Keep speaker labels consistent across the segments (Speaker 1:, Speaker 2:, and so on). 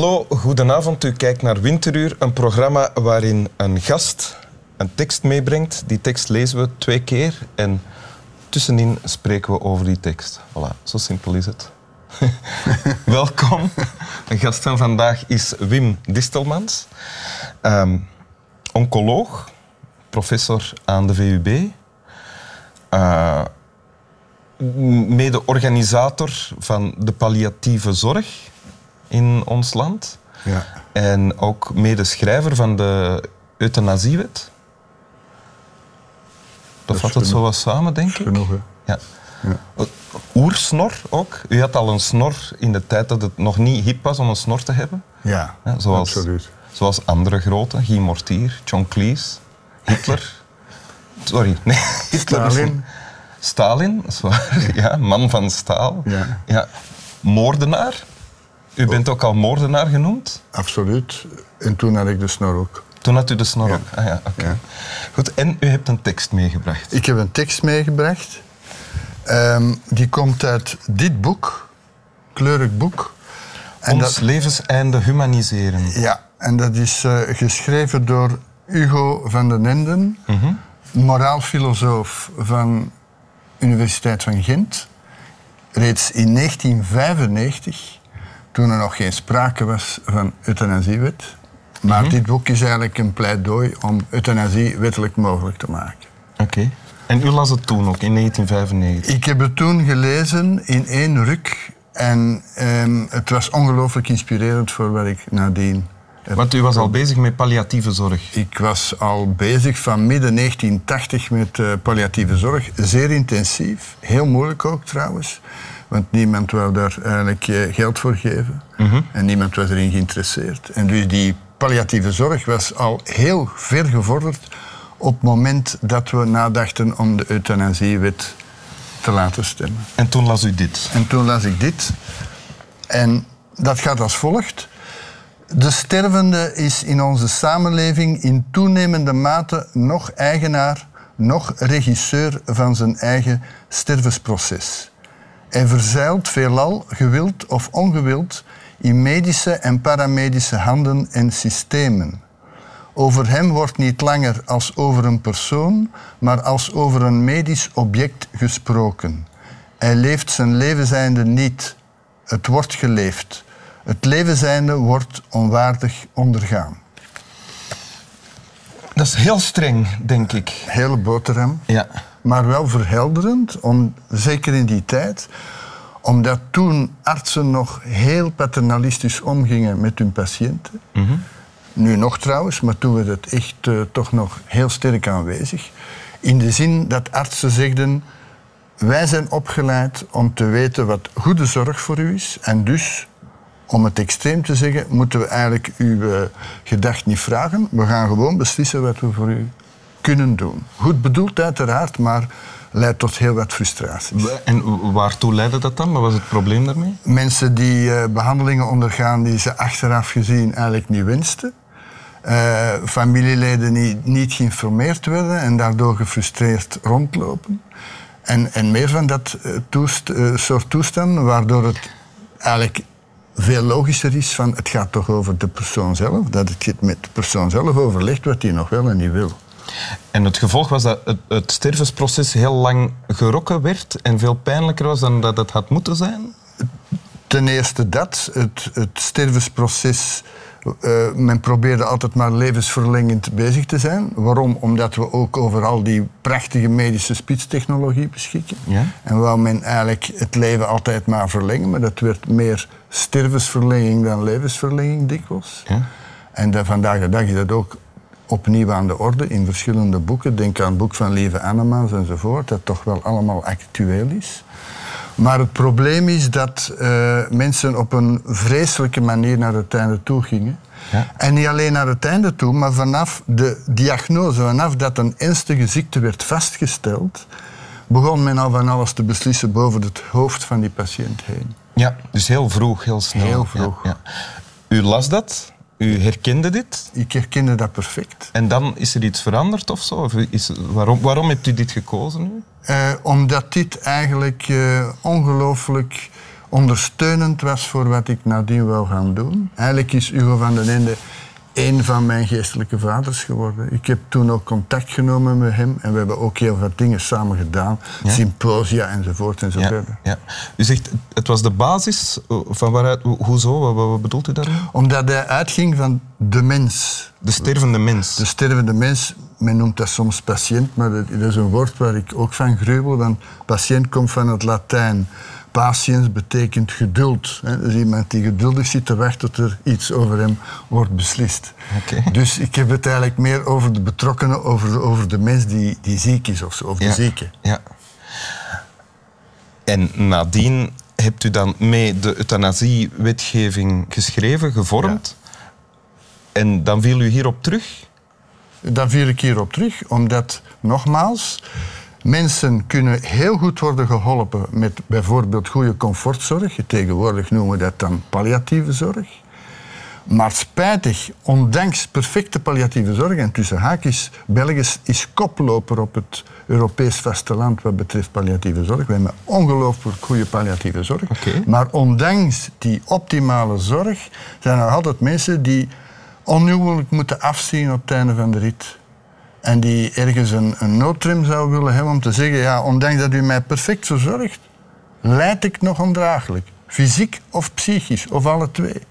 Speaker 1: Hallo, goedenavond. U kijkt naar Winteruur, een programma waarin een gast een tekst meebrengt. Die tekst lezen we twee keer en tussenin spreken we over die tekst. Voilà, zo simpel is het. Welkom. De gast van vandaag is Wim Distelmans, ehm, oncoloog, professor aan de VUB, uh, mede-organisator van de palliatieve zorg in ons land.
Speaker 2: Ja.
Speaker 1: En ook medeschrijver van de euthanasiewet. Dat, vat het zo wat samen, denk ik.
Speaker 2: Genoeg, hè?
Speaker 1: Ja. Oersnor ook. U had al een snor in de tijd dat het nog niet hip was om een snor te hebben.
Speaker 2: Ja,
Speaker 1: Ja, zoals,
Speaker 2: absoluut.
Speaker 1: zoals andere grote, Guy Mortier, John Cleese, Hitler. Sorry, nee, Hitler
Speaker 2: Stalin.
Speaker 1: Stalin, dat is waar. Ja, man van staal.
Speaker 2: Ja.
Speaker 1: Moordenaar. U bent ook al moordenaar genoemd.
Speaker 2: Absoluut. En toen had ik de snor ook.
Speaker 1: Toen had u de snor
Speaker 2: Ja.
Speaker 1: ook. Ah, ja, oké.
Speaker 2: Ja.
Speaker 1: Goed, en u hebt een tekst meegebracht.
Speaker 2: Ik heb een tekst meegebracht. Ehm, die komt uit dit boek. Kleurig boek. En
Speaker 1: Ons
Speaker 2: dat,
Speaker 1: levenseinde humaniseren.
Speaker 2: ja, en dat is eh, geschreven door Hugo van den Enden,
Speaker 1: Mhm.
Speaker 2: moraalfilosoof van Universiteit van Gent. Reeds in 1995, toen er nog geen sprake was van euthanasiewet. Maar
Speaker 1: Mhm.
Speaker 2: dit boek is eigenlijk een pleidooi om euthanasie wettelijk mogelijk te maken.
Speaker 1: Oké. En u las het toen ook, in 1995.
Speaker 2: Ik heb het toen gelezen in één ruk. En ehm, het was ongelooflijk inspirerend voor wat ik nadien.
Speaker 1: Want u was al bezig met palliatieve zorg.
Speaker 2: Ik was al bezig van midden 1980 met eh, palliatieve zorg. Zeer intensief. Heel moeilijk ook trouwens. Want niemand wou daar eigenlijk eh, geld voor geven. En niemand was erin geïnteresseerd. En dus die palliatieve zorg was al heel ver gevorderd op het moment dat we nadachten om de euthanasiewet te laten stemmen.
Speaker 1: En toen las u dit.
Speaker 2: En toen las ik dit. En dat gaat als volgt. De stervende is in onze samenleving in toenemende mate nog eigenaar, nog regisseur van zijn eigen stervensproces. Hij verzeilt veelal, gewild of ongewild, in medische en paramedische handen en systemen. Over hem wordt niet langer als over een persoon, maar als over een medisch object gesproken. Hij leeft zijn levenzijnde niet. Het wordt geleefd. Het levenzijnde wordt onwaardig ondergaan.
Speaker 1: Dat is heel streng, denk ik.
Speaker 2: Hele boterham,
Speaker 1: Ja.
Speaker 2: maar wel verhelderend, om, zeker in die tijd, omdat toen artsen nog heel paternalistisch omgingen met hun patiënten. Nu nog trouwens, maar toen werd het echt eh, toch nog heel sterk aanwezig. In de zin dat artsen zegden, wij zijn opgeleid om te weten wat goede zorg voor u is. En dus, om het extreem te zeggen, moeten we eigenlijk uw eh, gedacht niet vragen. We gaan gewoon beslissen wat we voor u kunnen doen. Goed bedoeld uiteraard, maar leidt tot heel wat frustraties.
Speaker 1: En waartoe leidde dat dan? Wat was het probleem daarmee?
Speaker 2: Mensen die eh, behandelingen ondergaan die ze achteraf gezien eigenlijk niet wensten. Eh, familieleden die niet geïnformeerd werden en daardoor gefrustreerd rondlopen. En, en meer van dat toest, soort toestanden, waardoor het eigenlijk veel logischer is van het gaat toch over de persoon zelf, dat het met de persoon zelf overlegt wat hij nog wel en niet wil.
Speaker 1: En het gevolg was dat het, het stervensproces heel lang gerokken werd en veel pijnlijker was dan dat het had moeten zijn?
Speaker 2: Ten eerste dat, het, het stervensproces. Eh, men probeerde altijd maar levensverlengend bezig te zijn. Waarom? Omdat we ook over al die prachtige medische spitstechnologie beschikken.
Speaker 1: Ja.
Speaker 2: En wou men eigenlijk het leven altijd maar verlengen, maar dat werd meer stervensverlenging dan levensverlenging dikwijls.
Speaker 1: Ja.
Speaker 2: En de, vandaag de dag is dat ook opnieuw aan de orde in verschillende boeken. Denk aan het boek van Lieve Annemans enzovoort, dat toch wel allemaal actueel is. Maar het probleem is dat eh, mensen op een vreselijke manier naar het einde toe gingen.
Speaker 1: Ja.
Speaker 2: En niet alleen naar het einde toe, maar vanaf de diagnose, vanaf dat een ernstige ziekte werd vastgesteld, begon men al van alles te beslissen boven het hoofd van die patiënt heen.
Speaker 1: Ja, dus heel vroeg, heel snel.
Speaker 2: Heel vroeg.
Speaker 1: Ja, ja. U las dat, u herkende dit
Speaker 2: Ik herkende dat perfect.
Speaker 1: en dan is er iets veranderd of zo? Of is, waarom, waarom hebt u dit gekozen nu?
Speaker 2: Eh, omdat dit eigenlijk eh, ongelooflijk ondersteunend was voor wat ik nadien wou gaan doen. Eigenlijk is Hugo van den Ende een van mijn geestelijke vaders geworden. Ik heb toen ook contact genomen met hem en we hebben ook heel veel dingen samen gedaan. Symposia enzovoort enzovoort.
Speaker 1: Ja, ja. U zegt, het was de basis van waaruit, hoezo, wat, wat bedoelt u daarmee?
Speaker 2: Omdat hij uitging van de mens.
Speaker 1: De stervende mens.
Speaker 2: De stervende mens, men noemt dat soms patiënt, maar dat is een woord waar ik ook van gruwel. Want patiënt komt van het Latijn Patiëns betekent geduld. Hè. Dus iemand die geduldig zit te wachten tot er iets over hem wordt beslist. Dus ik heb het eigenlijk meer over de betrokkenen, over, over de mens die, die ziek is of zo, of de zieke.
Speaker 1: Ja. En nadien hebt u dan mee de euthanasiewetgeving geschreven, gevormd. En dan viel u hierop terug?
Speaker 2: Dan viel ik hierop terug, omdat, nogmaals, Mensen kunnen heel goed worden geholpen met bijvoorbeeld goede comfortzorg. Tegenwoordig noemen we dat dan palliatieve zorg. Maar spijtig, ondanks perfecte palliatieve zorg, en tussen haakjes, België is koploper op het Europees vasteland wat betreft palliatieve zorg. We hebben ongelooflijk goede palliatieve zorg. Maar ondanks die optimale zorg zijn er altijd mensen die onhuwelijk moeten afzien op het einde van de rit en die ergens een, een noodtrim zou willen hebben om te zeggen, ja, ondanks dat u mij perfect verzorgt, leid ik nog ondraaglijk. Fysiek of psychisch, of alle twee.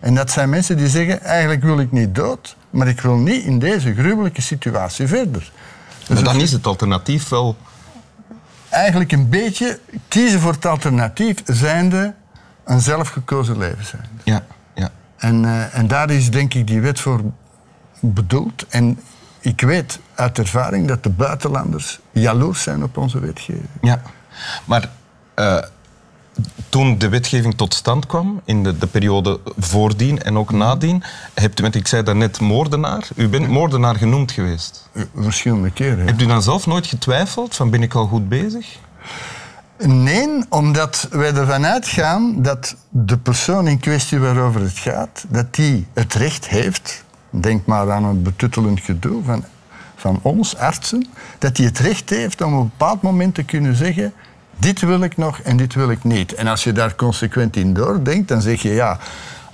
Speaker 2: En dat zijn mensen die zeggen, eigenlijk wil ik niet dood, maar ik wil niet in deze gruwelijke situatie verder.
Speaker 1: Dus maar dan is het alternatief wel...
Speaker 2: Eigenlijk een beetje kiezen voor het alternatief, zijnde een zelfgekozen leven zijn.
Speaker 1: Ja, ja.
Speaker 2: En, uh, en daar is denk ik die wet voor bedoeld. En ik weet uit ervaring dat de buitenlanders jaloers zijn op onze wetgeving.
Speaker 1: Ja, maar uh, toen de wetgeving tot stand kwam, in de, de periode voordien en ook nadien, hebt u, met, ik zei daarnet moordenaar, u bent moordenaar genoemd geweest.
Speaker 2: Eh, verschillende keren.
Speaker 1: Hebt u dan zelf nooit getwijfeld van ben ik al goed bezig?
Speaker 2: Nee, omdat wij ervan uitgaan dat de persoon in kwestie waarover het gaat, dat die het recht heeft Denk maar aan een betuttelend gedoe van, van ons, artsen, dat hij het recht heeft om op een bepaald moment te kunnen zeggen dit wil ik nog en dit wil ik niet. En als je daar consequent in doordenkt, dan zeg je ja,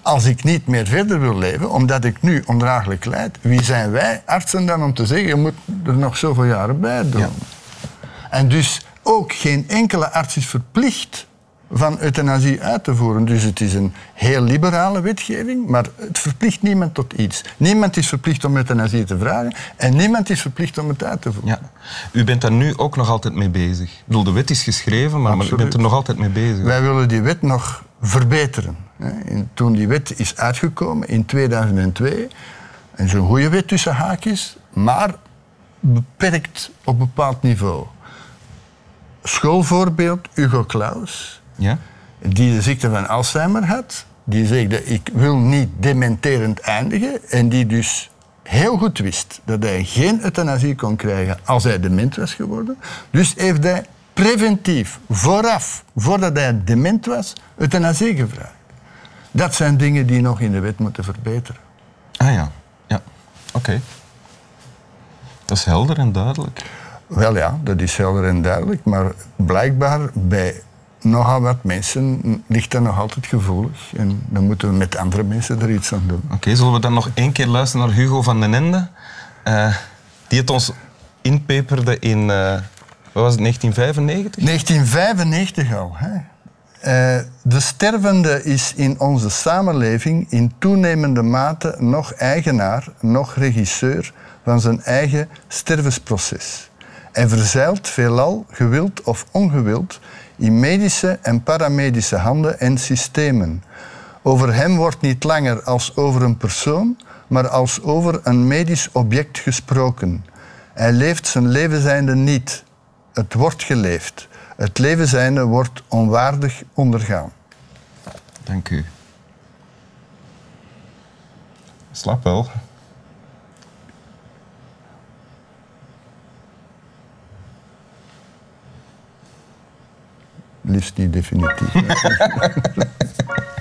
Speaker 2: als ik niet meer verder wil leven, omdat ik nu ondraaglijk leid, wie zijn wij artsen dan om te zeggen, je moet er nog zoveel jaren bij doen. En dus ook geen enkele arts is verplicht van euthanasie uit te voeren. Dus het is een heel liberale wetgeving, maar het verplicht niemand tot iets. Niemand is verplicht om euthanasie te vragen en niemand is verplicht om het uit te voeren. Ja.
Speaker 1: U bent daar nu ook nog altijd mee bezig. Ik bedoel, de wet is geschreven, maar, maar u bent er nog altijd mee bezig.
Speaker 2: Wij willen die wet nog verbeteren. Toen die wet is uitgekomen in 2002, en een goede wet tussen haakjes, maar beperkt op een bepaald niveau. Schoolvoorbeeld, Hugo Claus ja? die de ziekte van Alzheimer had. Die zegde, ik wil niet dementerend eindigen. En die dus heel goed wist dat hij geen euthanasie kon krijgen als hij dement was geworden. Dus heeft hij preventief, vooraf, voordat hij dement was, euthanasie gevraagd. Dat zijn dingen die nog in de wet moeten verbeteren.
Speaker 1: Ah ja, ja. Oké. Dat is helder en duidelijk.
Speaker 2: Wel ja, dat is helder en duidelijk. Maar blijkbaar bij nogal wat mensen ligt dat nog altijd gevoelig. En dan moeten we met andere mensen er iets aan doen.
Speaker 1: Oké, zullen we dan nog één keer luisteren naar Hugo van den Ende? Uh, die het ons inpeperde in, uh, wat was het, 1995?
Speaker 2: 1995 al. Hè? Uh, de stervende is in onze samenleving in toenemende mate nog eigenaar, nog regisseur van zijn eigen stervensproces. Hij verzeilt veelal, gewild of ongewild, in medische en paramedische handen en systemen. Over hem wordt niet langer als over een persoon, maar als over een medisch object gesproken. Hij leeft zijn leven zijnde niet. Het wordt geleefd. Het leven zijnde wordt onwaardig ondergaan.
Speaker 1: Dank u. Slap wel.
Speaker 2: Livsstil definitiv.